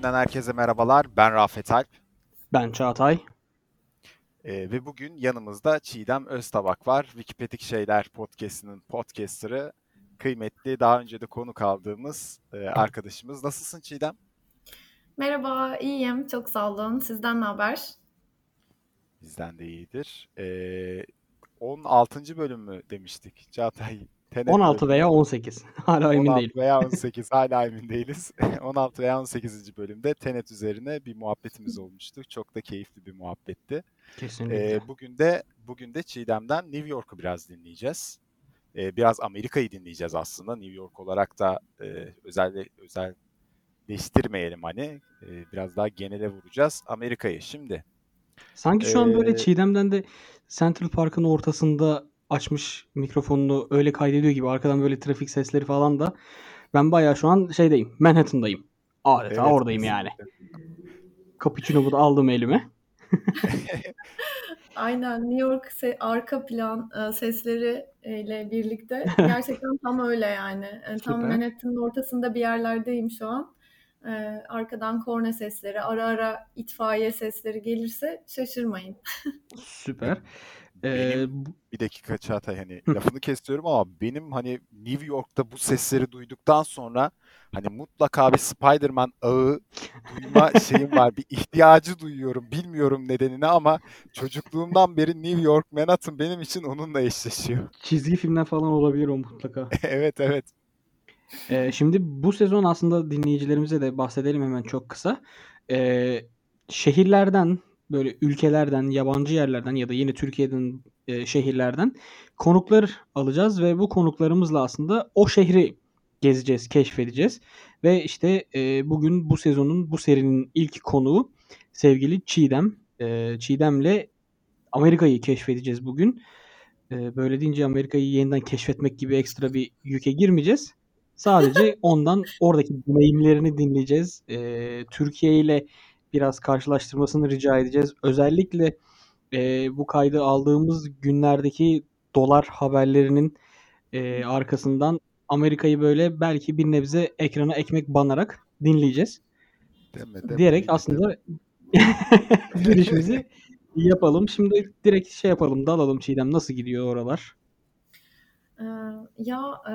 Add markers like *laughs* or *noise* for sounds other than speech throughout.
62. bölümünden herkese merhabalar. Ben Rafet Alp. Ben Çağatay. Ee, ve bugün yanımızda Çiğdem Öztabak var. Wikipedik Şeyler Podcast'ının podcaster'ı. Kıymetli, daha önce de konuk aldığımız e, arkadaşımız. Nasılsın Çiğdem? Merhaba, iyiyim. Çok sağ olun. Sizden ne haber? Bizden de iyidir. Ee, 16. bölüm mü demiştik? Çağatay Tenet 16 veya 18. *laughs* Hala emin 16 değilim. veya *laughs* 18 hala emin değiliz. *laughs* 16 veya 18. bölümde Tenet üzerine bir muhabbetimiz olmuştu. Çok da keyifli bir muhabbetti. Kesinlikle. Ee, bugün de bugün de Çiğdem'den New York'u biraz dinleyeceğiz. Ee, biraz Amerika'yı dinleyeceğiz aslında. New York olarak da e, özel özelleştirmeyelim hani. E, biraz daha genele vuracağız Amerika'yı. Şimdi Sanki şu an böyle Ee, Çiğdem'den de Central Park'ın ortasında açmış mikrofonunu öyle kaydediyor gibi arkadan böyle trafik sesleri falan da ben bayağı şu an şeydeyim Manhattan'dayım. Adeta evet, oradayım yani. kesinlikle. Cappuccino'mu da aldım elime. *laughs* Aynen New York se- arka plan e, sesleri ile birlikte *laughs* gerçekten tam öyle yani. E, tam. Manhattan'ın ortasında bir yerlerdeyim şu an. E, arkadan korna sesleri, ara ara itfaiye sesleri gelirse şaşırmayın. *laughs* Süper. Benim bir dakika Çağatay hani lafını kesiyorum ama benim hani New York'ta bu sesleri duyduktan sonra hani mutlaka bir Spider-Man ağı duyma *laughs* şeyim var. Bir ihtiyacı duyuyorum. Bilmiyorum nedenini ama çocukluğumdan beri New York, Manhattan benim için onunla eşleşiyor. çizgi filmler falan olabilir o mutlaka. *laughs* Evet evet. Ee, şimdi bu sezon aslında dinleyicilerimize de bahsedelim hemen çok kısa. Ee, şehirlerden, böyle ülkelerden, yabancı yerlerden ya da yine Türkiye'den e, şehirlerden konuklar alacağız ve bu konuklarımızla aslında o şehri gezeceğiz, keşfedeceğiz. Ve işte e, bugün bu sezonun, bu serinin ilk konuğu sevgili Çiğdem. Ee, Çiğdem'le Amerika'yı keşfedeceğiz bugün. Ee, böyle deyince Amerika'yı yeniden keşfetmek gibi ekstra bir yüke girmeyeceğiz. Sadece *laughs* ondan oradaki deneyimlerini dinleyeceğiz. Ee, Türkiye ile biraz karşılaştırmasını rica edeceğiz. Özellikle e, bu kaydı aldığımız günlerdeki dolar haberlerinin e, arkasından Amerika'yı böyle belki bir nebze ekrana ekmek banarak dinleyeceğiz. Deme, deme, Diyerek deme. aslında *laughs* girişimizi yapalım. Şimdi direkt şey yapalım, dalalım Çiğdem. Nasıl gidiyor oralar? E, ya e,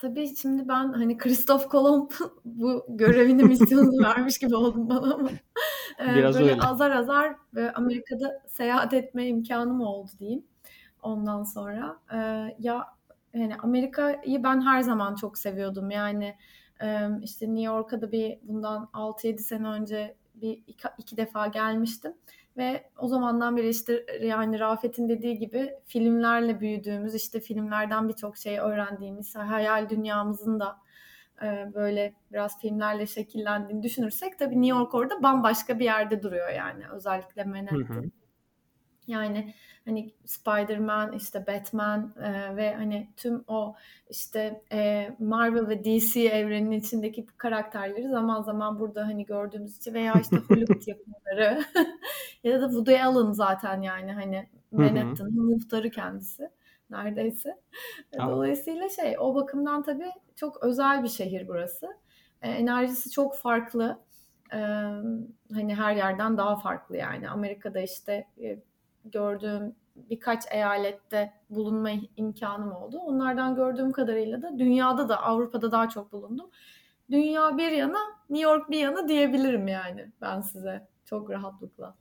tabii şimdi ben hani Christoph Kolomb *laughs* bu görevini, misyonunu *laughs* vermiş gibi oldum bana ama e, Biraz böyle öyle. azar azar e, Amerika'da seyahat etme imkanım oldu diyeyim. Ondan sonra e, ya yani Amerika'yı ben her zaman çok seviyordum. Yani işte New York'a da bir bundan 6-7 sene önce bir iki, iki defa gelmiştim. Ve o zamandan beri işte yani Rafet'in dediği gibi filmlerle büyüdüğümüz, işte filmlerden birçok şey öğrendiğimiz, hayal dünyamızın da e, böyle biraz filmlerle şekillendiğini düşünürsek tabii New York orada bambaşka bir yerde duruyor yani özellikle Hı Manhattan. hı. Yani hani Spider-Man, işte Batman e, ve hani tüm o işte e, Marvel ve DC evreninin içindeki karakterleri zaman zaman burada hani gördüğümüz için veya işte *laughs* Hollywood yapımları *laughs* ya da Woody Allen zaten yani hani. Manhattan'ın muhtarı kendisi neredeyse. Aa, Dolayısıyla şey o bakımdan tabii çok özel bir şehir burası. E, enerjisi çok farklı. E, hani her yerden daha farklı yani. Amerika'da işte e, gördüğüm birkaç eyalette bulunma imkanım oldu. Onlardan gördüğüm kadarıyla da dünyada da Avrupa'da daha çok bulundum. Dünya bir yana, New York bir yana diyebilirim yani ben size çok rahatlıkla.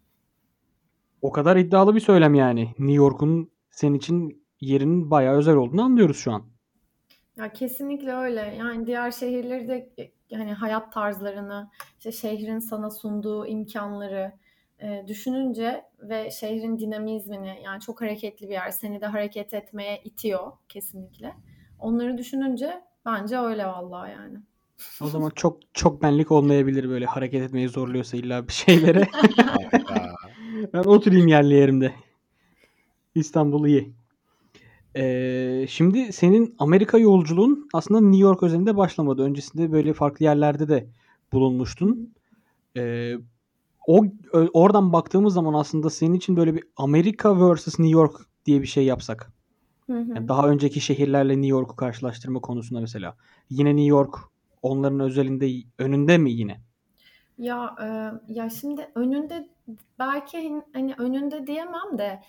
o kadar iddialı bir söylem yani. New York'un senin için yerinin bayağı özel olduğunu anlıyoruz şu an. Ya kesinlikle öyle. Yani diğer şehirleri de yani hayat tarzlarını, işte şehrin sana sunduğu imkanları e, düşününce ve şehrin dinamizmini yani çok hareketli bir yer. Seni de hareket etmeye itiyor kesinlikle. Onları düşününce bence öyle vallahi yani. O zaman çok çok benlik olmayabilir böyle hareket etmeyi zorluyorsa illa bir şeylere. *laughs* *laughs* Ben oturayım yerli yerimde. İstanbul iyi. Ee, şimdi senin Amerika yolculuğun aslında New York özelinde başlamadı. Öncesinde böyle farklı yerlerde de bulunmuştun. Ee, o oradan baktığımız zaman aslında senin için böyle bir Amerika vs New York diye bir şey yapsak. Hı hı. Yani daha önceki şehirlerle New York'u karşılaştırma konusunda mesela. Yine New York onların özelinde önünde mi yine? Ya e, ya şimdi önünde belki hani önünde diyemem de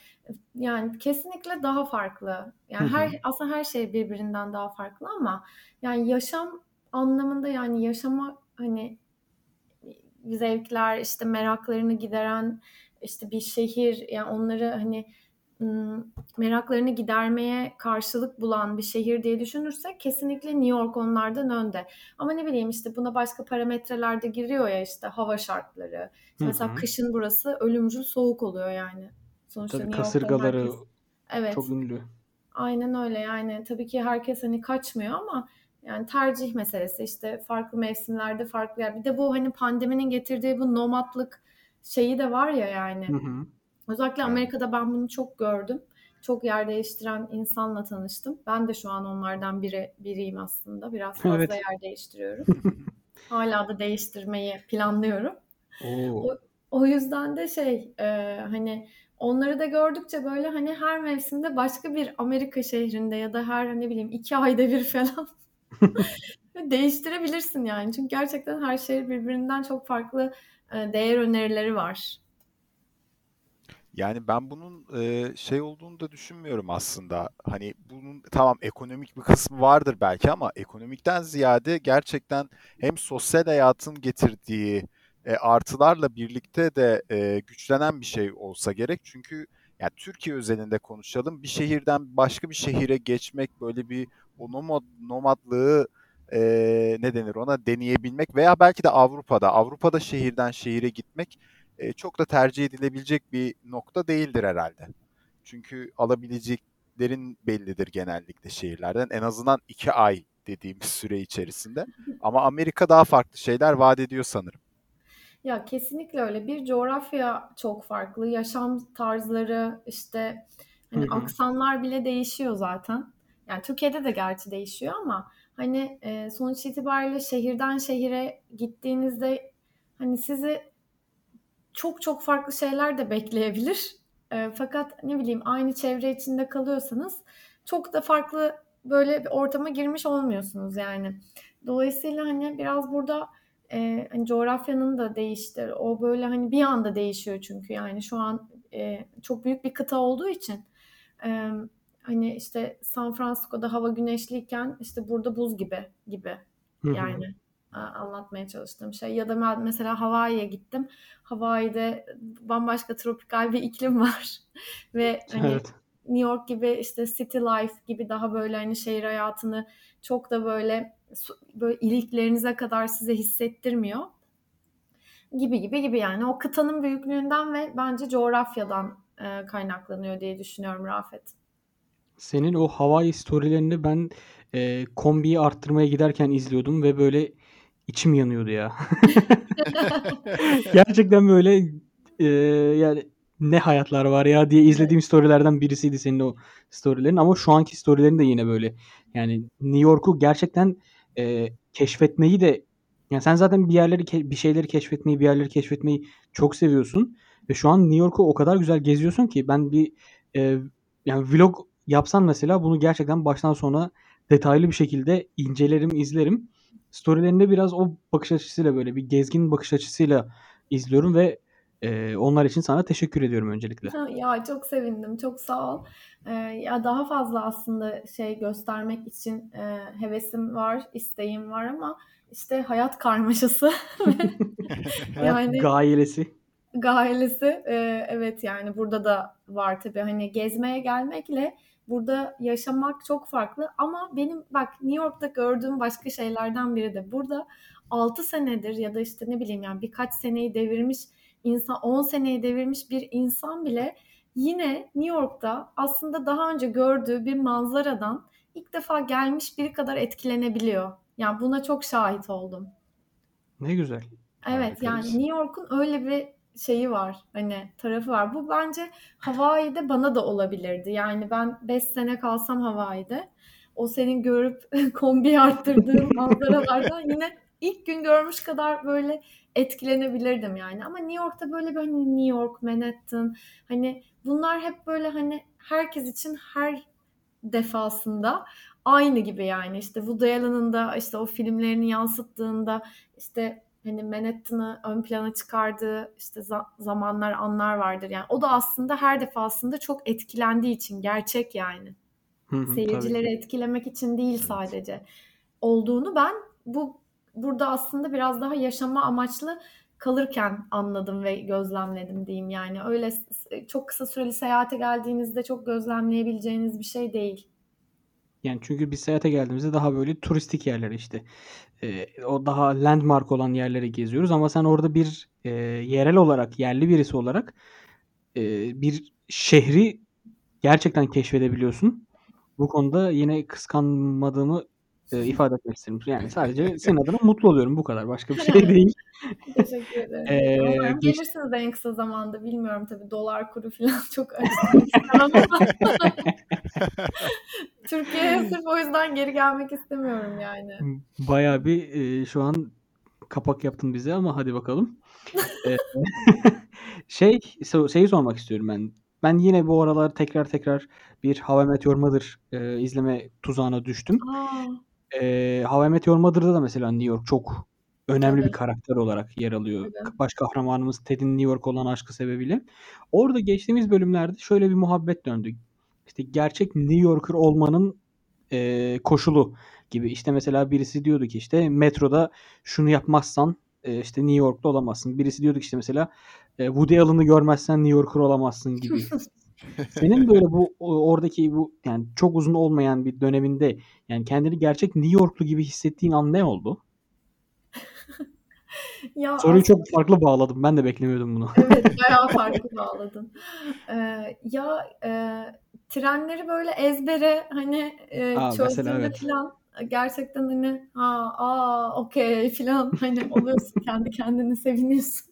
yani kesinlikle daha farklı. Yani Hı hı. her aslında her şey birbirinden daha farklı ama yani yaşam anlamında yani yaşama hani zevkler işte meraklarını gideren işte bir şehir yani onları hani meraklarını gidermeye karşılık bulan bir şehir diye düşünürsek kesinlikle New York onlardan önde. Ama ne bileyim işte buna başka parametreler de giriyor ya işte hava şartları. İşte mesela kışın burası ölümcül soğuk oluyor yani. Sonuçta tabii kasırgaları herkes... evet. çok ünlü. Aynen öyle yani tabii ki herkes hani kaçmıyor ama yani tercih meselesi işte farklı mevsimlerde farklı yer. Bir de bu hani pandeminin getirdiği bu nomadlık şeyi de var ya yani. Hı hı. Özellikle Amerika'da ben bunu çok gördüm. Çok yer değiştiren insanla tanıştım. Ben de şu an onlardan biri biriyim aslında. Biraz *laughs* fazla evet. yer değiştiriyorum. *laughs* Hala da değiştirmeyi planlıyorum. Oo. O, o yüzden de şey e, hani onları da gördükçe böyle hani her mevsimde başka bir Amerika şehrinde ya da her ne bileyim iki ayda bir *laughs* falan *laughs* değiştirebilirsin yani. Çünkü gerçekten her şehir birbirinden çok farklı e, değer önerileri var. Yani ben bunun e, şey olduğunu da düşünmüyorum aslında. Hani bunun tamam ekonomik bir kısmı vardır belki ama ekonomikten ziyade gerçekten hem sosyal hayatın getirdiği e, artılarla birlikte de güçlenen bir şey olsa gerek. Çünkü yani Türkiye özelinde konuşalım. Bir şehirden başka bir şehire geçmek böyle bir o nomad, nomadlığı e, ne denir ona deneyebilmek veya belki de Avrupa'da Avrupa'da şehirden şehire gitmek e, çok da tercih edilebilecek bir nokta değildir herhalde. Çünkü alabileceklerin bellidir genellikle şehirlerden. En azından iki ay dediğimiz süre içerisinde. Ama Amerika daha farklı şeyler vaat ediyor sanırım. Ya kesinlikle öyle. Bir coğrafya çok farklı. Yaşam tarzları işte hani Hı-hı. aksanlar bile değişiyor zaten. Yani Türkiye'de de gerçi değişiyor ama hani e, sonuç itibariyle şehirden şehire gittiğinizde hani sizi çok çok farklı şeyler de bekleyebilir. E, fakat ne bileyim aynı çevre içinde kalıyorsanız çok da farklı böyle bir ortama girmiş olmuyorsunuz yani. Dolayısıyla hani biraz burada e, hani coğrafyanın da değiştir. O böyle hani bir anda değişiyor çünkü yani şu an e, çok büyük bir kıta olduğu için e, hani işte San Francisco'da hava güneşliyken işte burada buz gibi gibi yani anlatmaya çalıştığım şey. Ya da mesela Hawaii'ye gittim. Hawaii'de bambaşka tropikal bir iklim var. *laughs* Ve hani evet. New York gibi işte city life gibi daha böyle hani şehir hayatını çok da böyle böyle iliklerinize kadar size hissettirmiyor. Gibi gibi gibi yani o kıtanın büyüklüğünden ve bence coğrafyadan e, kaynaklanıyor diye düşünüyorum Rafet. Senin o Hawaii storylerini ben e, kombiyi arttırmaya giderken izliyordum ve böyle içim yanıyordu ya. *laughs* *laughs* Gerçekten böyle e, yani ne hayatlar var ya diye izlediğim storylerden birisiydi senin o storylerin. Ama şu anki storylerin de yine böyle. Yani New York'u gerçekten e, keşfetmeyi de yani sen zaten bir yerleri bir şeyleri keşfetmeyi, bir yerleri keşfetmeyi çok seviyorsun. Ve şu an New York'u o kadar güzel geziyorsun ki ben bir e, yani vlog yapsan mesela bunu gerçekten baştan sona detaylı bir şekilde incelerim, izlerim. Storylerinde biraz o bakış açısıyla böyle bir gezgin bakış açısıyla izliyorum ve e, onlar için sana teşekkür ediyorum öncelikle. *laughs* Ya çok sevindim. Çok sağ ol. Ee, ya daha fazla aslında şey göstermek için e, hevesim var, isteğim var ama işte hayat karmaşası. *laughs* yani gailesi. Gailesi. E, evet yani burada da var tabii. Hani gezmeye gelmekle Burada yaşamak çok farklı ama benim bak New York'ta gördüğüm başka şeylerden biri de burada 6 senedir ya da işte ne bileyim yani birkaç seneyi devirmiş insan 10 seneyi devirmiş bir insan bile yine New York'ta aslında daha önce gördüğü bir manzaradan ilk defa gelmiş biri kadar etkilenebiliyor. Yani buna çok şahit oldum. Ne güzel. Evet yani New York'un öyle bir şeyi var hani tarafı var. Bu bence Hawaii'de bana da olabilirdi. Yani ben 5 sene kalsam Hawaii'de o senin görüp *laughs* kombi arttırdığın manzaralardan yine ilk gün görmüş kadar böyle etkilenebilirdim yani. Ama New York'ta böyle bir hani New York, Manhattan hani bunlar hep böyle hani herkes için her defasında aynı gibi yani işte Woody Allen'ın da işte o filmlerini yansıttığında işte hani Manhattan'ı ön plana çıkardığı işte za- zamanlar anlar vardır yani o da aslında her defasında çok etkilendiği için gerçek yani seyircileri ki. etkilemek için değil sadece olduğunu ben bu burada aslında biraz daha yaşama amaçlı kalırken anladım ve gözlemledim diyeyim yani öyle çok kısa süreli seyahate geldiğinizde çok gözlemleyebileceğiniz bir şey değil. Yani çünkü biz seyahate geldiğimizde daha böyle turistik yerler işte. Ee, o daha landmark olan yerleri geziyoruz ama sen orada bir e, yerel olarak, yerli birisi olarak e, bir şehri gerçekten keşfedebiliyorsun. Bu konuda yine kıskanmadığımı e, ifade etmek isterim. Yani sadece senin adına mutlu oluyorum bu kadar. Başka bir şey *laughs* değil. Teşekkür ederim. Ee, Umarım geç- gelirsiniz en kısa zamanda. Bilmiyorum tabii dolar kuru falan *laughs* çok açık *laughs* Türkiye'ye sırf o yüzden geri gelmek istemiyorum yani. Bayağı bir e, şu an kapak yaptın bize ama hadi bakalım. Ee, şey şeyi sormak istiyorum ben. Ben yine bu aralar tekrar tekrar bir How I Met Your Mother e, izleme tuzağına düştüm. Aa, E, How I Met Your Mother'da da mesela New York çok önemli bir Tabii. karakter olarak yer alıyor. Tabii. Baş kahramanımız Ted'in New York olan aşkı sebebiyle. Orada geçtiğimiz bölümlerde şöyle bir muhabbet döndü. İşte gerçek New Yorker olmanın e, koşulu gibi. İşte mesela birisi diyordu ki işte metroda şunu yapmazsan e, işte New York'ta olamazsın. Birisi diyordu ki işte mesela e, Woody Allen'ı görmezsen New Yorker olamazsın gibi. *laughs* Senin böyle bu oradaki bu yani çok uzun olmayan bir döneminde yani kendini gerçek New Yorklu gibi hissettiğin an ne oldu? *laughs* ya Soruyu çok aslında- farklı bağladım. Ben de beklemiyordum bunu. Evet *laughs* bayağı farklı bağladın. Ee, ya e, trenleri böyle ezbere hani e, Aa, çözdüğünde evet. falan gerçekten hani ha aa okey falan hani oluyorsun kendi kendine seviniyorsun.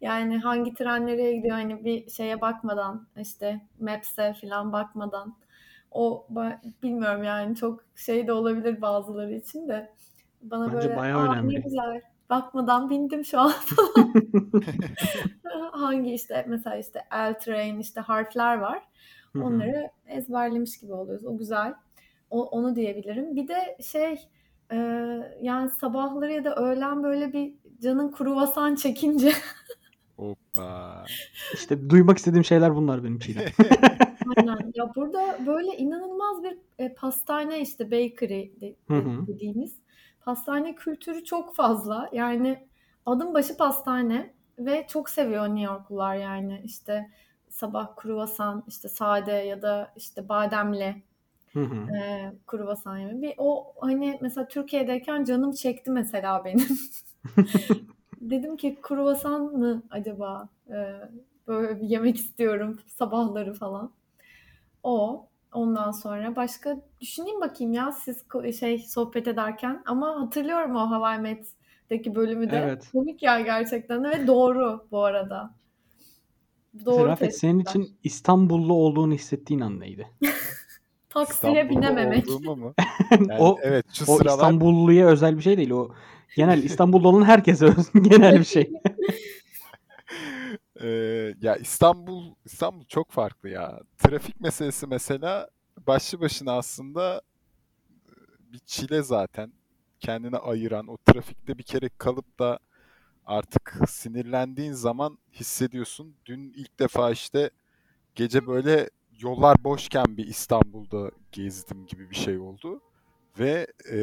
Yani hangi tren nereye gidiyor hani bir şeye bakmadan işte Maps'e falan bakmadan o bilmiyorum yani çok şey de olabilir bazıları için de bana Bence böyle bayağı aa ne önemli. güzel bakmadan bindim şu an *laughs* *laughs* hangi işte mesela işte L train işte harfler var. Onları ezberlemiş gibi oluyoruz. O güzel. O, onu diyebilirim. Bir de şey e, yani sabahları ya da öğlen böyle bir canın kruvasan çekince *laughs* Hoppa. İşte duymak istediğim şeyler bunlar benim için. *laughs* aynen. Ya burada böyle inanılmaz bir e, pastane işte bakery de- dediğimiz pastane kültürü çok fazla. Yani adım başı pastane ve çok seviyor New Yorklular yani işte sabah kruvasan işte sade ya da işte bademli Hı hı. e, kruvasan yemeği. Bir o hani mesela Türkiye'deyken canım çekti mesela benim. *laughs* Dedim ki kruvasan mı acaba E, böyle bir yemek istiyorum sabahları falan. O ondan sonra başka düşüneyim bakayım ya siz şey sohbet ederken ama hatırlıyorum o How I Met'teki bölümü de. Evet. Komik ya gerçekten ve doğru bu arada. Doğru Rafet senin için İstanbullu olduğunu hissettiğin an neydi? Taksiye binememek. mu? *laughs* Yani o evet şu o sıralar İstanbulluya özel bir şey değil. O genel İstanbullu olan herkese özgü genel bir şey. *laughs* Ee, ya İstanbul İstanbul çok farklı ya. Trafik meselesi mesela başlı başına aslında e, bir çile zaten. Kendini ayıran o trafikte bir kere kalıp da artık sinirlendiğin zaman hissediyorsun. Dün ilk defa işte gece böyle yollar boşken bir İstanbul'da gezdim gibi bir şey oldu. Ve e,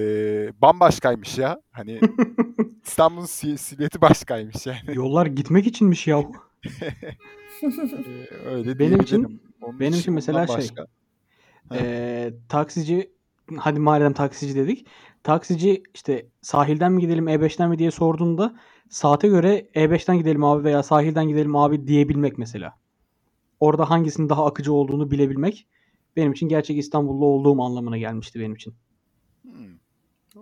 bambaşkaymış ya. Hani *laughs* İstanbul'un si- silüeti başkaymış yani. Yollar gitmek içinmiş yahu. Ee, *laughs* öyle Benim için-. Onun benim için mesela ondan şey, başka. Ha. Ee, taksici hadi madem taksici dedik. Taksici işte sahilden mi gidelim E5'ten mi diye sorduğunda saate göre E5'ten gidelim abi veya sahilden gidelim abi diyebilmek mesela. Orada hangisinin daha akıcı olduğunu bilebilmek benim için gerçek İstanbullu olduğum anlamına gelmişti benim için. Hmm.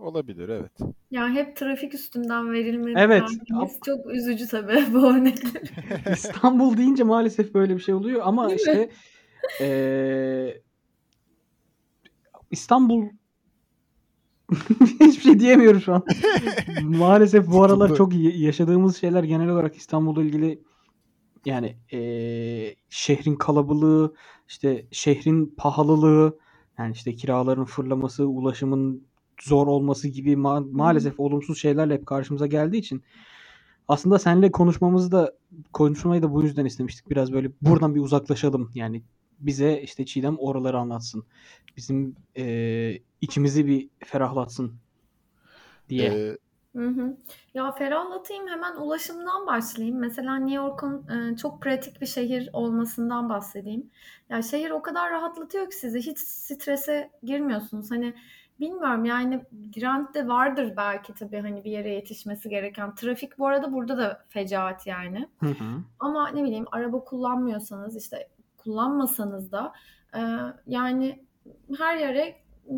Olabilir evet. Yani hep trafik üstünden verilmesi Evet. vermemiz çok üzücü tabii *laughs* bu örnekler. *laughs* İstanbul deyince maalesef böyle bir şey oluyor ama Değil işte eee, İstanbul *laughs* hiçbir şey diyemiyorum şu an. Maalesef bu aralar çok yaşadığımız şeyler genel olarak İstanbul'la ilgili yani eee, şehrin kalabalığı, işte şehrin pahalılığı, Yani işte kiraların fırlaması, ulaşımın zor olması gibi ma- maalesef olumsuz şeylerle hep karşımıza geldiği için aslında seninle konuşmamızı da konuşmayı da bu yüzden istemiştik. Biraz böyle buradan bir uzaklaşalım. Yani bize işte Çiğdem oraları anlatsın. Bizim e, içimizi bir ferahlatsın diye. Ee, Hı hı. Ya ferahlatayım hemen ulaşımdan başlayayım. Mesela New York'un e, çok pratik bir şehir olmasından bahsedeyim. Ya şehir o kadar rahatlatıyor ki sizi hiç strese girmiyorsunuz. Hani bilmiyorum yani Grant'te vardır belki tabii hani bir yere yetişmesi gereken. Trafik bu arada burada da fecaat yani. Hı hı. Ama ne bileyim araba kullanmıyorsanız işte kullanmasanız da e, yani her yere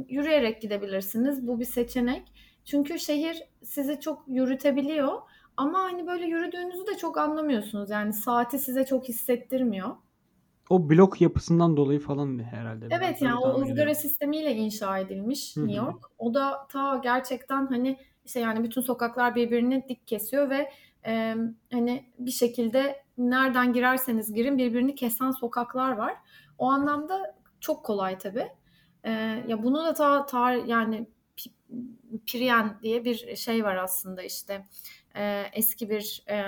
yürüyerek gidebilirsiniz. Bu bir seçenek. Çünkü şehir sizi çok yürütebiliyor. Ama hani böyle yürüdüğünüzü de çok anlamıyorsunuz. Yani saati size çok hissettirmiyor. O blok yapısından dolayı falan herhalde. Evet yani o ızgara sistemiyle inşa edilmiş Hı hı. New York. O da ta gerçekten hani işte yani bütün sokaklar birbirini dik kesiyor ve e, hani bir şekilde nereden girerseniz girin birbirini kesen sokaklar var. O anlamda çok kolay tabii. E, ya bunu da ta, ta yani Pirien diye bir şey var aslında işte e, eski bir e,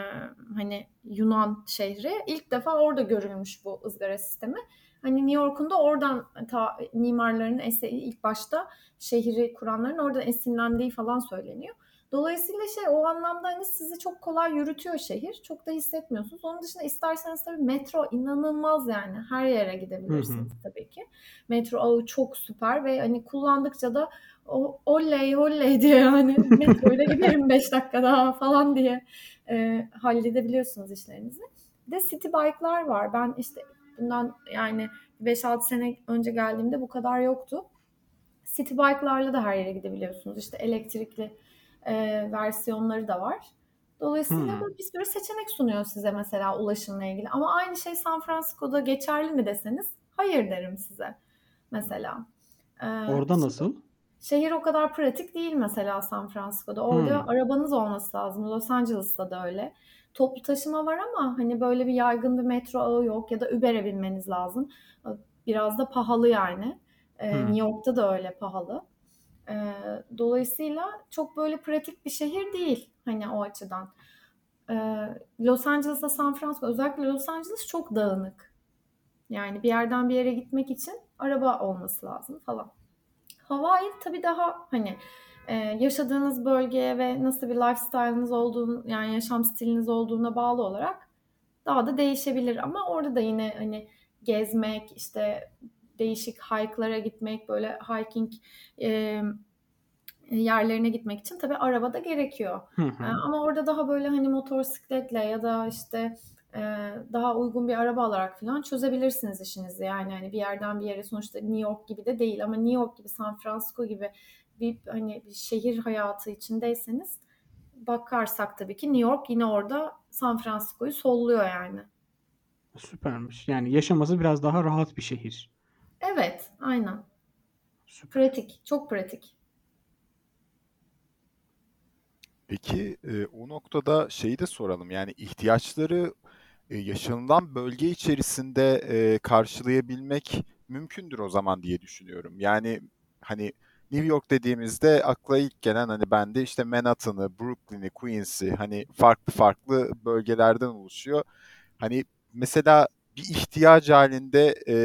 hani Yunan şehri ilk defa orada görülmüş bu ızgara sistemi. Hani New York'un da oradan ta mimarların ilk başta şehri kuranların oradan esinlendiği falan söyleniyor. Dolayısıyla şey o anlamda hani sizi çok kolay yürütüyor şehir. Çok da hissetmiyorsunuz. Onun dışında isterseniz tabii metro inanılmaz yani. Her yere gidebilirsiniz tabii ki. Metro ağı çok süper ve hani kullandıkça da o, oley oley *laughs* diye yani metroyla giderim 5 dakika daha falan diye e, halledebiliyorsunuz işlerinizi. Bir de city bike'lar var. Ben işte bundan yani 5-6 sene önce geldiğimde bu kadar yoktu. City bike'larla da her yere gidebiliyorsunuz. İşte elektrikli e, versiyonları da var. Dolayısıyla Hmm. bir sürü seçenek sunuyor size mesela ulaşımla ilgili. Ama aynı şey San Francisco'da geçerli mi deseniz hayır derim size mesela. Ee, Orada nasıl? Şehir o kadar pratik değil mesela San Francisco'da. Orada Hmm. arabanız olması lazım. Los Angeles'ta da öyle. Toplu taşıma var ama hani böyle bir yaygın bir metro ağı yok ya da Uber'e binmeniz lazım. Biraz da pahalı yani. Ee, Hmm. New York'ta da öyle pahalı. Ee, dolayısıyla çok böyle pratik bir şehir değil hani o açıdan. Ee, Los Angeles'la San Francisco özellikle Los Angeles çok dağınık. Yani bir yerden bir yere gitmek için araba olması lazım falan. Hawaii tabii daha hani e, yaşadığınız bölgeye ve nasıl bir lifestyle'ınız olduğunu yani yaşam stiliniz olduğuna bağlı olarak daha da değişebilir ama orada da yine hani gezmek işte değişik hike'lara gitmek böyle hiking e, yerlerine gitmek için tabii araba da gerekiyor. Hı E, ama orada daha böyle hani motosikletle ya da işte e, daha uygun bir araba alarak falan çözebilirsiniz işinizi. Yani hani bir yerden bir yere sonuçta New York gibi de değil ama New York gibi San Francisco gibi bir hani bir şehir hayatı içindeyseniz bakarsak tabii ki New York yine orada San Francisco'yu solluyor yani. Süpermiş. Yani yaşaması biraz daha rahat bir şehir. Evet, aynen. Süper. Pratik, çok pratik. Peki e, o noktada şeyi de soralım. Yani ihtiyaçları e, yaşanılan bölge içerisinde e, karşılayabilmek mümkündür o zaman diye düşünüyorum. Yani hani New York dediğimizde akla ilk gelen hani bende işte Manhattan'ı, Brooklyn'i, Queens'i hani farklı farklı bölgelerden oluşuyor. Hani mesela bir ihtiyaç halinde e,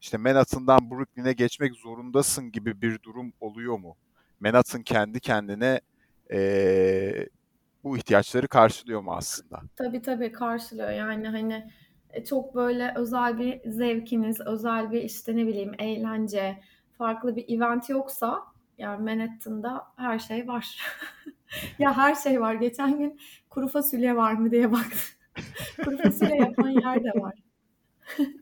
işte Manhattan'dan Brooklyn'e geçmek zorundasın gibi bir durum oluyor mu? Manhattan kendi kendine e, bu ihtiyaçları karşılıyor mu aslında? Tabii tabii karşılıyor. Yani hani e, çok böyle özel bir zevkiniz, özel bir işte ne bileyim eğlence, farklı bir event yoksa yani Manhattan'da her şey var. *laughs* ya her şey var. Geçen gün kuru fasulye var mı diye baktım. *laughs* kuru fasulye yapan yer de var. *laughs*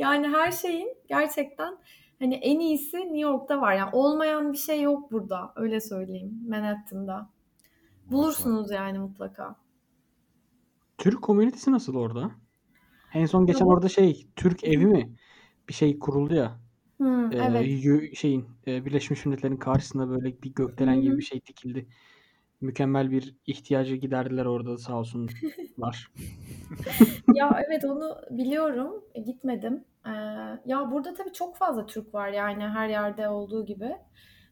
yani her şeyin gerçekten hani en iyisi New York'ta var. Yani olmayan bir şey yok burada. Öyle söyleyeyim Manhattan'da. Bulursunuz yani mutlaka. Türk komünitesi nasıl orada? En son geçen orada şey Türk evi mi? Bir şey kuruldu ya. Hmm, Ee, evet. şeyin Birleşmiş Milletler'in karşısında böyle bir gökdelen gibi bir şey dikildi. Mükemmel bir ihtiyacı giderdiler orada sağ olsunlar. *laughs* ya evet onu biliyorum. E, gitmedim. Ee, ya burada tabii çok fazla Türk var yani her yerde olduğu gibi.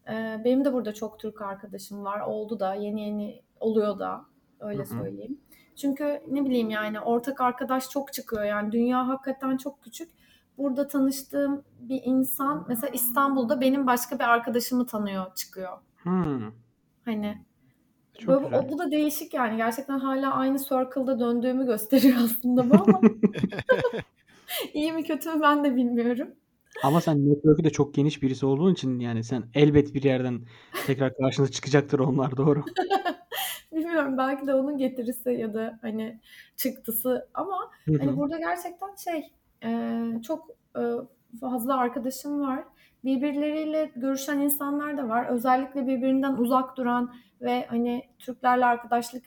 Ee, benim de burada çok Türk arkadaşım var. Oldu da yeni yeni oluyor da öyle Hı hı. söyleyeyim. Çünkü ne bileyim yani ortak arkadaş çok çıkıyor yani dünya hakikaten çok küçük. Burada tanıştığım bir insan mesela İstanbul'da benim başka bir arkadaşımı tanıyor çıkıyor. Hmm. Hani Çok böyle, güzel. o, bu da değişik yani gerçekten hala aynı circle'da döndüğümü gösteriyor *laughs* aslında bu ama *laughs* iyi mi kötü mü ben de bilmiyorum. Ama sen network'ü de çok geniş birisi olduğun için yani sen elbet bir yerden tekrar karşına çıkacaktır onlar doğru. *laughs* Bilmiyorum belki de onun getirisi ya da hani çıktısı ama hani burada gerçekten şey e, çok e, fazla arkadaşım var. Birbirleriyle görüşen insanlar da var. Özellikle birbirinden uzak duran ve hani Türklerle arkadaşlık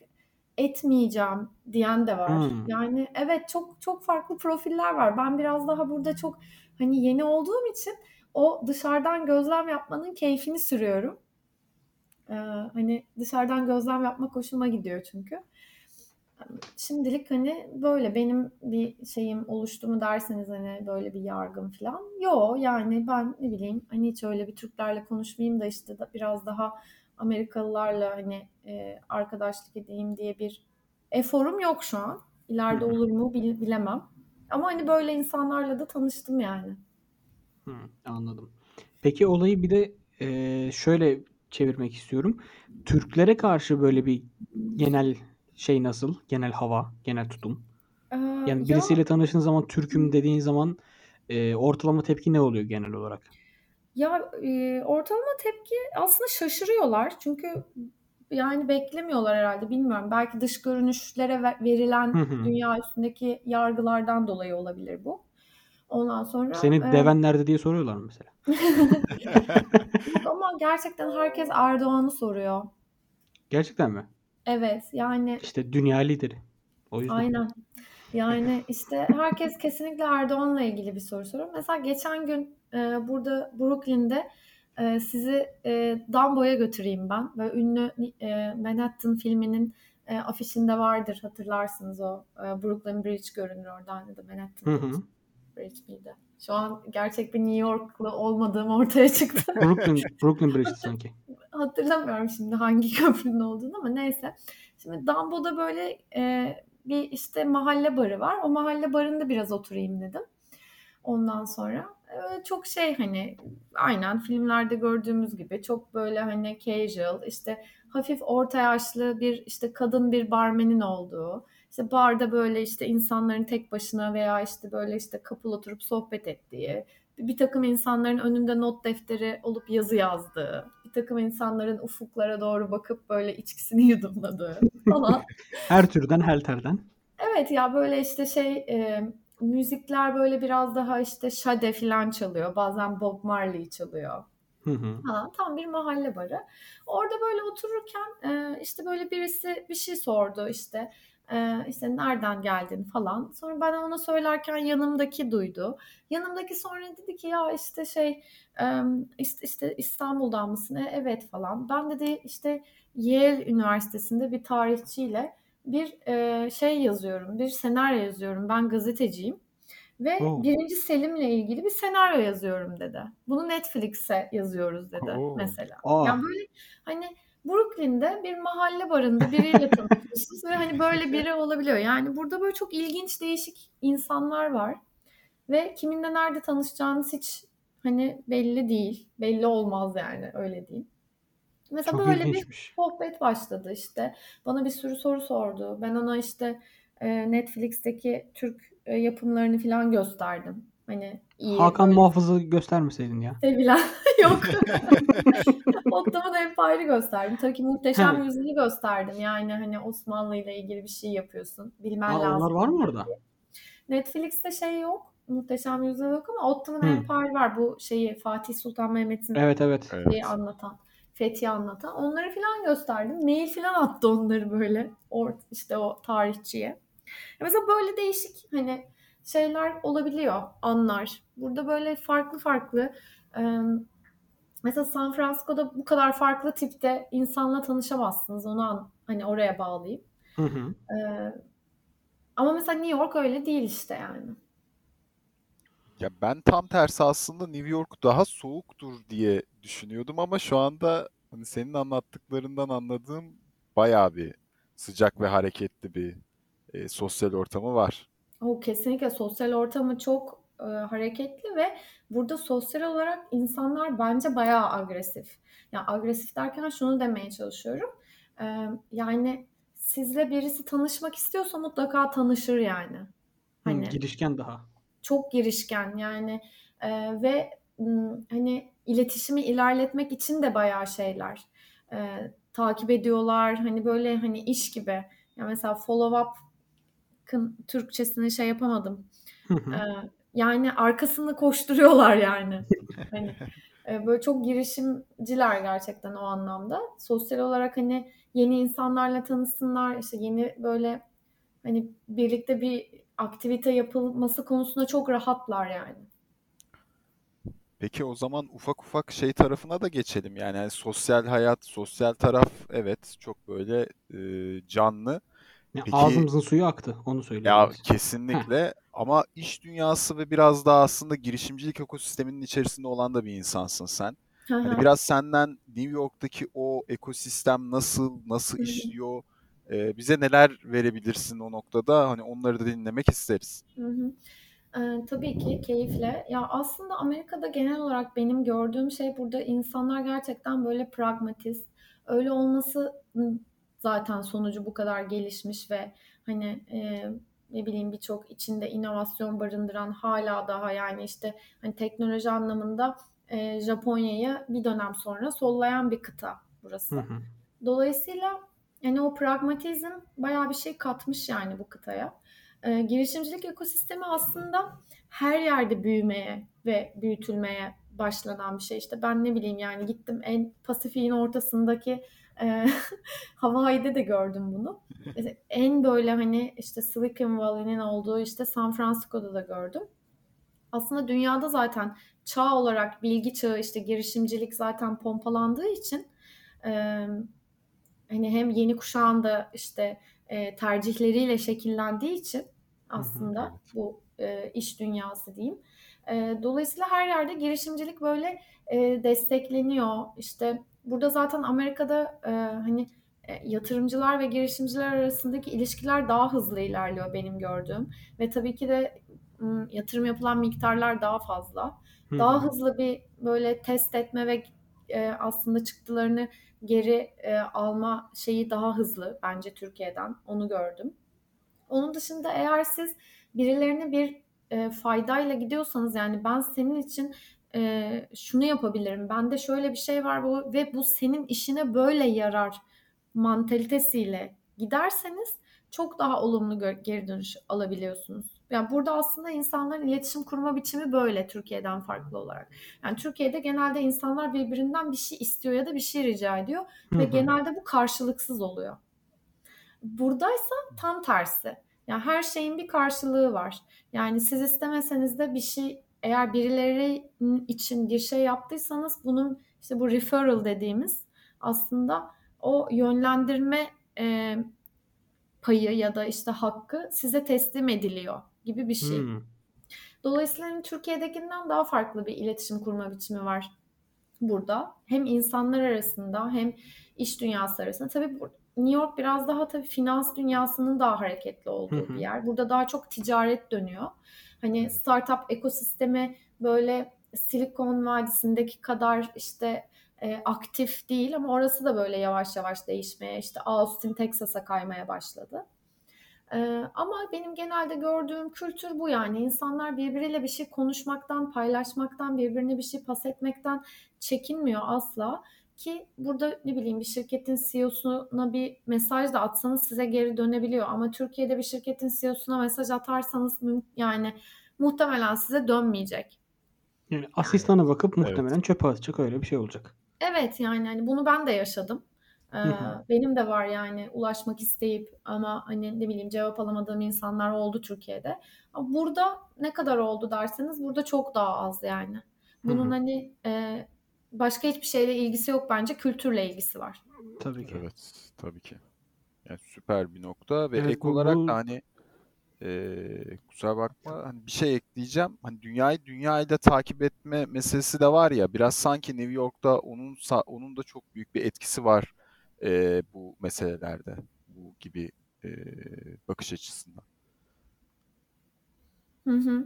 etmeyeceğim diyen de var. Hmm. Yani evet çok çok farklı profiller var. Ben biraz daha burada çok hani yeni olduğum için o dışarıdan gözlem yapmanın keyfini sürüyorum. Ee, hani dışarıdan gözlem yapmak hoşuma gidiyor çünkü. Şimdilik hani böyle benim bir şeyim oluştu mu derseniz hani böyle bir yargım falan. Yo yani ben ne bileyim hani hiç öyle bir Türklerle konuşmayayım da işte da biraz daha Amerikalılarla hani e, arkadaşlık edeyim diye bir eforum yok şu an. İleride olur mu bil- bilemem. Ama hani böyle insanlarla da tanıştım yani. Hı, anladım. Peki olayı bir de e, şöyle çevirmek istiyorum. Türklere karşı böyle bir genel şey nasıl? Genel hava, genel tutum. Ee, Yani ya birisiyle tanıştığın zaman Türk'üm dediğin zaman e, ortalama tepki ne oluyor genel olarak? Ya e, ortalama tepki aslında şaşırıyorlar. Çünkü yani beklemiyorlar herhalde bilmiyorum. Belki dış görünüşlere Hı verilen hı. dünya üstündeki yargılardan dolayı olabilir bu. Ondan sonra Seni e, deven nerede diye soruyorlar mı mesela? *laughs* yok ama gerçekten herkes Erdoğan'ı soruyor. Gerçekten mi? Evet yani İşte dünya lideri. O yüzden. aynen. Yani işte herkes kesinlikle Erdoğan'la ilgili bir soru soruyor. Mesela geçen gün e, burada Brooklyn'de e, sizi e, Dumbo'ya götüreyim ben. Böyle ünlü e, Manhattan filminin e, afişinde vardır hatırlarsınız o. E, Brooklyn Bridge görünür oradan ya da Manhattan Hı hı. Bridge, Bridge miydi? Şu an gerçek bir New Yorklu olmadığım ortaya çıktı. *laughs* Brooklyn, Brooklyn Bridge'ti sanki. Hatırlamıyorum şimdi hangi *laughs* köprünün olduğunu ama neyse. Şimdi Dumbo'da böyle e, bir işte mahalle barı var. O mahalle barında biraz oturayım dedim. Ondan sonra çok şey hani aynen filmlerde gördüğümüz gibi çok böyle hani casual işte hafif orta yaşlı bir işte kadın bir barmenin olduğu işte barda böyle işte insanların tek başına veya işte böyle işte kapıl oturup sohbet ettiği bir takım insanların önünde not defteri olup yazı yazdığı, bir takım insanların ufuklara doğru bakıp böyle içkisini *laughs* yudumladığı falan. Her türden helterden. Evet ya böyle işte şey e, müzikler böyle biraz daha işte Sade falan çalıyor. Bazen Bob Marley çalıyor. Hı hı. Tam bir mahalle barı. Orada böyle otururken e, işte böyle birisi bir şey sordu işte. E, işte nereden geldin falan. Sonra ben ona söylerken yanımdaki duydu. Yanımdaki sonra dedi ki ya işte şey e, işte, işte İstanbul'dan mısın? E, evet falan. Ben dedi işte Yale Üniversitesi'nde bir tarihçiyle bir e, şey yazıyorum, bir senaryo yazıyorum. Ben gazeteciyim ve Oo. birinci Selim'le ilgili bir senaryo yazıyorum dedi. Bunu Netflix'e yazıyoruz dedi Oo. mesela. Aa. Yani böyle hani Brooklyn'de bir mahalle barında biriyle *laughs* tanışıyorsunuz ve hani böyle biri olabiliyor. Yani burada böyle çok ilginç değişik insanlar var ve kiminle nerede tanışacağınız hiç hani belli değil. Belli olmaz yani öyle diyeyim. Mesela Çok böyle bir ilginçmiş. sohbet başladı işte. Bana bir sürü soru sordu. Ben ona işte e, Netflix'teki Türk e, yapımlarını falan gösterdim. Hani iyi Hakan böyle Muhafız'ı göstermeseydin ya. *laughs* sevilen *laughs* yok. *laughs* Ottoman Empire'ı gösterdim. Tabii ki Muhteşem He. Yüzyıl'ı gösterdim. Yani hani Osmanlı ile ilgili bir şey yapıyorsun. Bilmen Aa, lazım. onlar var mı orada? Netflix'te şey yok. Muhteşem Yüzyıl yok ama Ottoman Hı. Empire var. Bu şeyi Fatih Sultan Mehmet'in Evet evet. şeyi Evet. anlatan, fethi anlatan. Onları falan gösterdim. Mail falan attı onları böyle or, işte o tarihçiye. Ya Mesela böyle değişik hani şeyler olabiliyor, anlar. Burada böyle farklı farklı e, mesela San Francisco'da bu kadar farklı tipte insanla tanışamazsınız. Onu an, hani oraya bağlayayım. Hı hı. E, Ama mesela New York öyle değil işte yani. Ya ben tam tersi aslında New York daha soğuktur diye düşünüyordum ama şu anda hani senin anlattıklarından anladığım bayağı bir sıcak ve hareketli bir e, sosyal ortamı var. O kesinlikle sosyal ortamı çok e, hareketli ve burada sosyal olarak insanlar bence bayağı agresif. Yani agresif derken şunu demeye çalışıyorum. E, yani sizle birisi tanışmak istiyorsa mutlaka tanışır yani. Hani girişken daha. Çok girişken yani e, ve hani iletişimi ilerletmek için de bayağı şeyler e, takip ediyorlar. Hani böyle hani iş gibi. Ya mesela follow up Türkçesini şey yapamadım. ee, yani arkasını koşturuyorlar yani. *laughs* hani e, böyle çok girişimciler gerçekten o anlamda. Sosyal olarak hani yeni insanlarla tanısınlar, işte yeni böyle hani birlikte bir aktivite yapılması konusunda çok rahatlar yani. Peki o zaman ufak ufak şey tarafına da geçelim. Yani, yani sosyal hayat, sosyal taraf evet çok böyle e, canlı. Ya Peki, ağzımızın suyu aktı. Onu söyleyeyim. Ya kesinlikle Heh. ama iş dünyası ve biraz daha aslında girişimcilik ekosisteminin içerisinde olan da bir insansın sen. Hani biraz senden New York'taki o ekosistem nasıl, nasıl işliyor? Ee, bize neler verebilirsin o noktada? Hani onları da dinlemek isteriz. Hı hı. Ee, tabii ki keyifle. Ya aslında Amerika'da genel olarak benim gördüğüm şey burada insanlar gerçekten böyle pragmatist. Öyle olması zaten sonucu bu kadar gelişmiş ve hani e, ne bileyim birçok içinde inovasyon barındıran hala daha yani işte hani teknoloji anlamında e, Japonya'yı bir dönem sonra sollayan bir kıta burası. Hı hı. Dolayısıyla yani o pragmatizm bayağı bir şey katmış yani bu kıtaya. E, girişimcilik ekosistemi aslında her yerde büyümeye ve büyütülmeye başlanan bir şey. İşte ben ne bileyim yani gittim en Pasifik'in ortasındaki e, *laughs* Hawaii'de de gördüm bunu. en böyle hani işte Silicon Valley'nin olduğu işte San Francisco'da da gördüm. Aslında dünyada zaten çağ olarak bilgi çağı işte girişimcilik zaten pompalandığı için e, hani hem yeni kuşağın da işte e, tercihleriyle şekillendiği için aslında hı hı, bu e, iş dünyası diyeyim. E, dolayısıyla her yerde girişimcilik böyle e, destekleniyor. İşte burada zaten Amerika'da e, hani e, yatırımcılar ve girişimciler arasındaki ilişkiler daha hızlı ilerliyor benim gördüğüm ve tabii ki de yatırım yapılan miktarlar daha fazla. Daha hızlı bir böyle test etme ve e, aslında çıktılarını geri e, alma şeyi daha hızlı bence Türkiye'den. Onu gördüm. Onun dışında eğer siz birilerine bir e, faydayla gidiyorsanız yani ben senin için e, şunu yapabilirim. Bende şöyle bir şey var bu ve bu senin işine böyle yarar mantalitesiyle giderseniz çok daha olumlu geri dönüş alabiliyorsunuz. Yani burada aslında insanların iletişim kurma biçimi böyle Türkiye'den farklı olarak. Yani Türkiye'de genelde insanlar birbirinden bir şey istiyor ya da bir şey rica ediyor Hı-hı. ve genelde bu karşılıksız oluyor. Buradaysa tam tersi. Yani her şeyin bir karşılığı var. Yani siz istemeseniz de bir şey eğer birileri için bir şey yaptıysanız bunun işte bu referral dediğimiz aslında o yönlendirme e, payı ya da işte hakkı size teslim ediliyor gibi bir şey. Hmm. Dolayısıyla hani Türkiye'dekinden daha farklı bir iletişim kurma biçimi var burada. Hem insanlar arasında hem iş dünyası arasında. Tabii New York biraz daha tabii finans dünyasının daha hareketli olduğu bir yer. Burada daha çok ticaret dönüyor. Hani startup ekosistemi böyle Silikon Vadisi'ndeki kadar işte e, aktif değil ama orası da böyle yavaş yavaş değişmeye işte Austin, Texas'a kaymaya başladı. E, ama benim genelde gördüğüm kültür bu yani insanlar birbiriyle bir şey konuşmaktan, paylaşmaktan, birbirine bir şey pas etmekten çekinmiyor asla. Ki burada ne bileyim bir şirketin CEO'suna bir mesaj da atsanız size geri dönebiliyor. Ama Türkiye'de bir şirketin CEO'suna mesaj atarsanız yani muhtemelen size dönmeyecek. Yani asistana bakıp muhtemelen evet. çöpe atacak öyle bir şey olacak. Evet yani hani bunu ben de yaşadım. Ee, benim de var yani ulaşmak isteyip ama hani ne bileyim cevap alamadığım insanlar oldu Türkiye'de. Ama burada ne kadar oldu derseniz burada çok daha az yani. Bunun Hı-hı. hani e, başka hiçbir şeyle ilgisi yok bence kültürle ilgisi var. Tabii ki. Evet tabii ki. Yani süper bir nokta ve evet, ek olarak bu... da hani Ee, kusura bakma hani bir şey ekleyeceğim. Hani dünyayı dünyayla takip etme meselesi de var ya biraz sanki New York'ta onun onun da çok büyük bir etkisi var e, bu meselelerde. Bu gibi e, bakış açısından. Hı hı.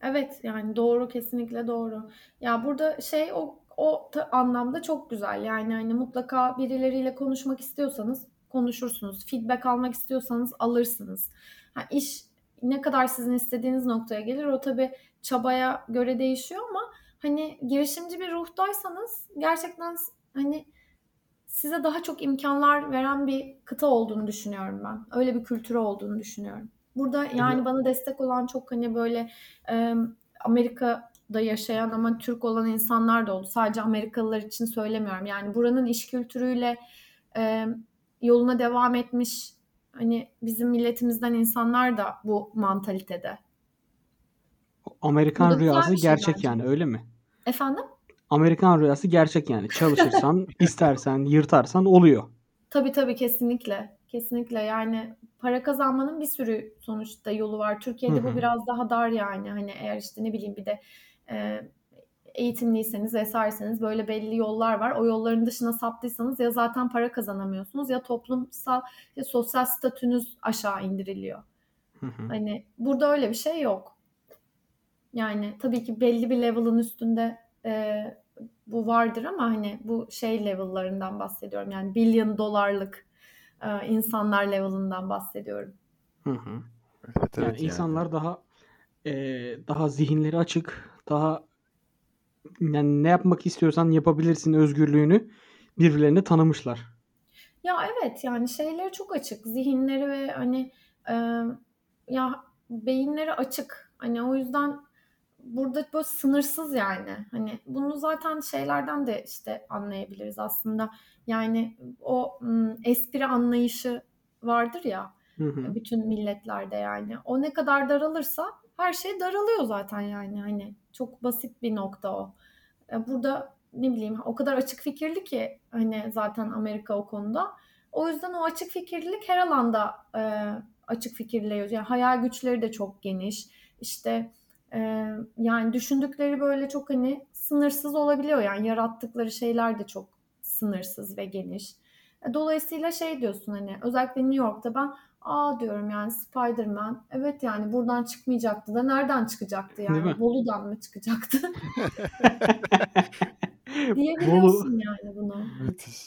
Evet yani doğru kesinlikle doğru. Ya burada şey o o anlamda çok güzel. Yani hani mutlaka birileriyle konuşmak istiyorsanız konuşursunuz. Feedback almak istiyorsanız alırsınız. Ha, iş ne kadar sizin istediğiniz noktaya gelir o tabii çabaya göre değişiyor ama hani girişimci bir ruhtaysanız gerçekten hani size daha çok imkanlar veren bir kıta olduğunu düşünüyorum ben. Öyle bir kültürü olduğunu düşünüyorum. Burada yani bana destek olan çok hani böyle e, Amerika'da yaşayan ama Türk olan insanlar da oldu. Sadece Amerikalılar için söylemiyorum. Yani buranın iş kültürüyle e, yoluna devam etmiş hani bizim milletimizden insanlar da bu mantalitede. Amerikan rüyası şey gerçek bence. yani öyle mi? Efendim? Amerikan rüyası gerçek yani. Çalışırsan, *laughs* istersen, yırtarsan oluyor. Tabii tabii kesinlikle. Kesinlikle yani para kazanmanın bir sürü sonuçta yolu var. Türkiye'de Hı-hı. bu biraz daha dar yani. Hani eğer işte ne bileyim bir de e, eğitimliyseniz vesaireseniz böyle belli yollar var. O yolların dışına saptıysanız ya zaten para kazanamıyorsunuz ya toplumsal ya sosyal statünüz aşağı indiriliyor. Hı hı. Hani burada öyle bir şey yok. Yani tabii ki belli bir level'ın üstünde e, bu vardır ama hani bu şey level'larından bahsediyorum. Yani billion dolarlık e, insanlar level'ından bahsediyorum. Hı hı. Evet, evet, yani, yani insanlar daha e, daha zihinleri açık, daha yani ne yapmak istiyorsan yapabilirsin özgürlüğünü birbirlerine tanımışlar. Ya evet yani şeyleri çok açık. Zihinleri ve hani e, ya beyinleri açık. Hani o yüzden burada böyle sınırsız yani. Hani bunu zaten şeylerden de işte anlayabiliriz aslında. Yani o espri anlayışı vardır ya hı hı. bütün milletlerde yani. O ne kadar daralırsa her şey daralıyor zaten yani. Hani çok basit bir nokta o. E, burada ne bileyim o kadar açık fikirli ki hani zaten Amerika o konuda. O yüzden o açık fikirlilik her alanda e, açık fikirliyor. Yani hayal güçleri de çok geniş. İşte yani düşündükleri böyle çok hani sınırsız olabiliyor. Yani yarattıkları şeyler de çok sınırsız ve geniş. E, dolayısıyla şey diyorsun hani özellikle New York'ta ben aa diyorum yani Spider-Man evet yani buradan çıkmayacaktı da nereden çıkacaktı yani Bolu'dan mı çıkacaktı? *laughs* *laughs* Diyebiliyorsun Bolu... yani bunu.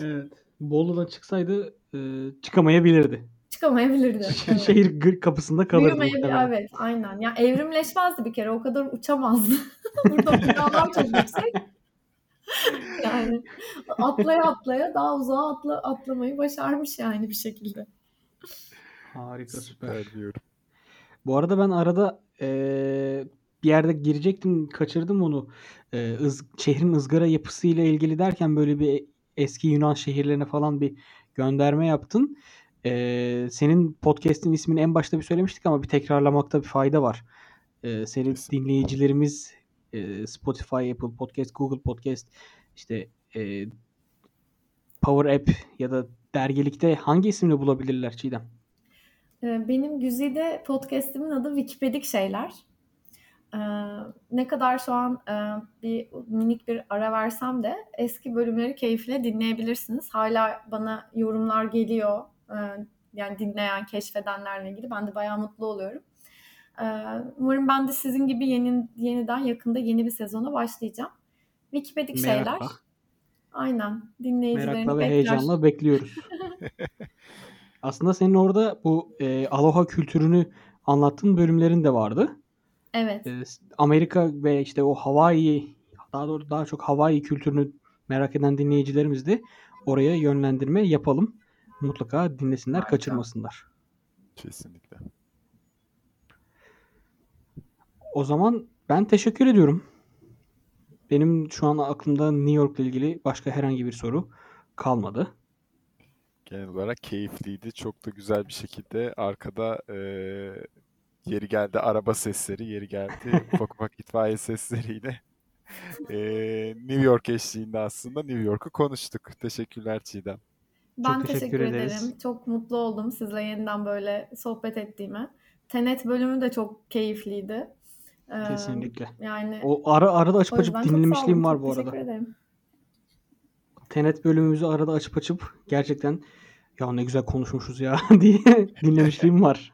Evet. Bolu'dan çıksaydı e, çıkamayabilirdi. Çıkamayabilirdi. Şehir kapısında kalırdı. Evet aynen. Ya evrimleşmezdi bir kere o kadar uçamazdı. *laughs* Burada binalar çok yüksek. *laughs* yani atlaya atlaya daha uzağa atla, atlamayı başarmış yani bir şekilde. Harika süper. diyorum. Bu arada ben arada e, bir yerde girecektim kaçırdım onu. E, ız, şehrin ızgara yapısıyla ilgili derken böyle bir eski Yunan şehirlerine falan bir gönderme yaptın. E, senin podcast'in ismini en başta bir söylemiştik ama bir tekrarlamakta bir fayda var. E, senin dinleyicilerimiz e, Spotify, Apple Podcast, Google Podcast işte e, Power App ya da dergilikte hangi isimle bulabilirler Çiğdem? Ee, benim Güzide podcast'imin adı Wikipedik Şeyler. Ee, ne kadar şu an e, bir minik bir ara versem de eski bölümleri keyifle dinleyebilirsiniz. Hala bana yorumlar geliyor. Ee, yani dinleyen, keşfedenlerle ilgili. Ben de bayağı mutlu oluyorum. Umarım ben de sizin gibi yeni, yeniden yakında yeni bir sezona başlayacağım. Wikipedik Merakla. Şeyler. Aynen. Dinleyicilerini Merakla ve bekler. heyecanla bekliyoruz. *laughs* Aslında senin orada bu e, aloha kültürünü anlattığın bölümlerin de vardı. Evet. E, Amerika ve işte o Hawaii daha doğru daha çok Hawaii kültürünü merak eden dinleyicilerimiz de oraya yönlendirme yapalım. Mutlaka dinlesinler, Harika. kaçırmasınlar. Kesinlikle. O zaman ben teşekkür ediyorum. Benim şu an aklımda New York ile ilgili başka herhangi bir soru kalmadı genel olarak keyifliydi. Çok da güzel bir şekilde arkada e, yeri geldi araba sesleri, yeri geldi *laughs* ufak ufak itfaiye sesleriyle e, New York eşliğinde aslında New York'u konuştuk. Teşekkürler Çiğdem. Ben Çok teşekkür, teşekkür ederim. Çok mutlu oldum sizle yeniden böyle sohbet ettiğime. Tenet bölümü de çok keyifliydi. Ee, Kesinlikle. Yani o ara arada açıp açıp dinlemişliğim var bu arada. Ederim. Tenet bölümümüzü arada açıp açıp gerçekten ya ne güzel konuşmuşuz ya *laughs* diye dinlemişliğim *laughs* var.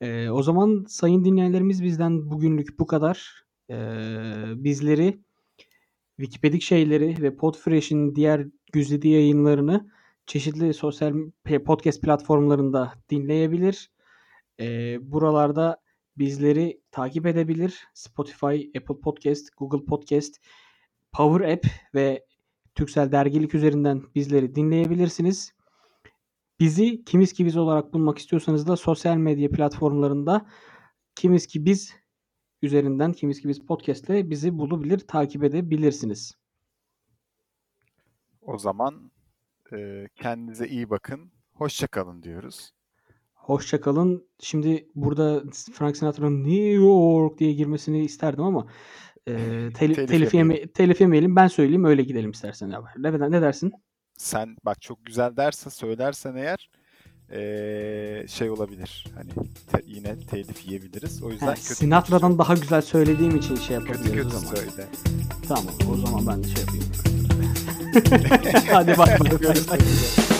Ee, o zaman sayın dinleyenlerimiz bizden bugünlük bu kadar. Ee, bizleri Wikipedik şeyleri ve Podfresh'in diğer güzide yayınlarını çeşitli sosyal podcast platformlarında dinleyebilir. Ee, buralarda bizleri takip edebilir. Spotify, Apple Podcast, Google Podcast, Power App ve Türksel Dergilik üzerinden bizleri dinleyebilirsiniz. Bizi Kimiz ki biz olarak bulmak istiyorsanız da sosyal medya platformlarında Kimiz ki biz üzerinden Kimiz ki biz podcast ile bizi bulabilir, takip edebilirsiniz. O zaman e, kendinize iyi bakın. Hoşçakalın diyoruz. Hoşçakalın. Şimdi burada Frank Sinatra'nın New York diye girmesini isterdim ama e, *laughs* telif, telif, yeme, telif yemeyelim. Ben söyleyeyim öyle gidelim istersen. Ne, ne dersin? Sen bak çok güzel derse söylersen eğer ee, şey olabilir. Hani te, yine telif yiyebiliriz. O yüzden He, kötü Sinatra'dan kötü daha güzel söylediğim için şey yapabiliriz kötü kötü o zaman. söyle. Tamam o zaman ben de şey yapayım. Hadi bak bak.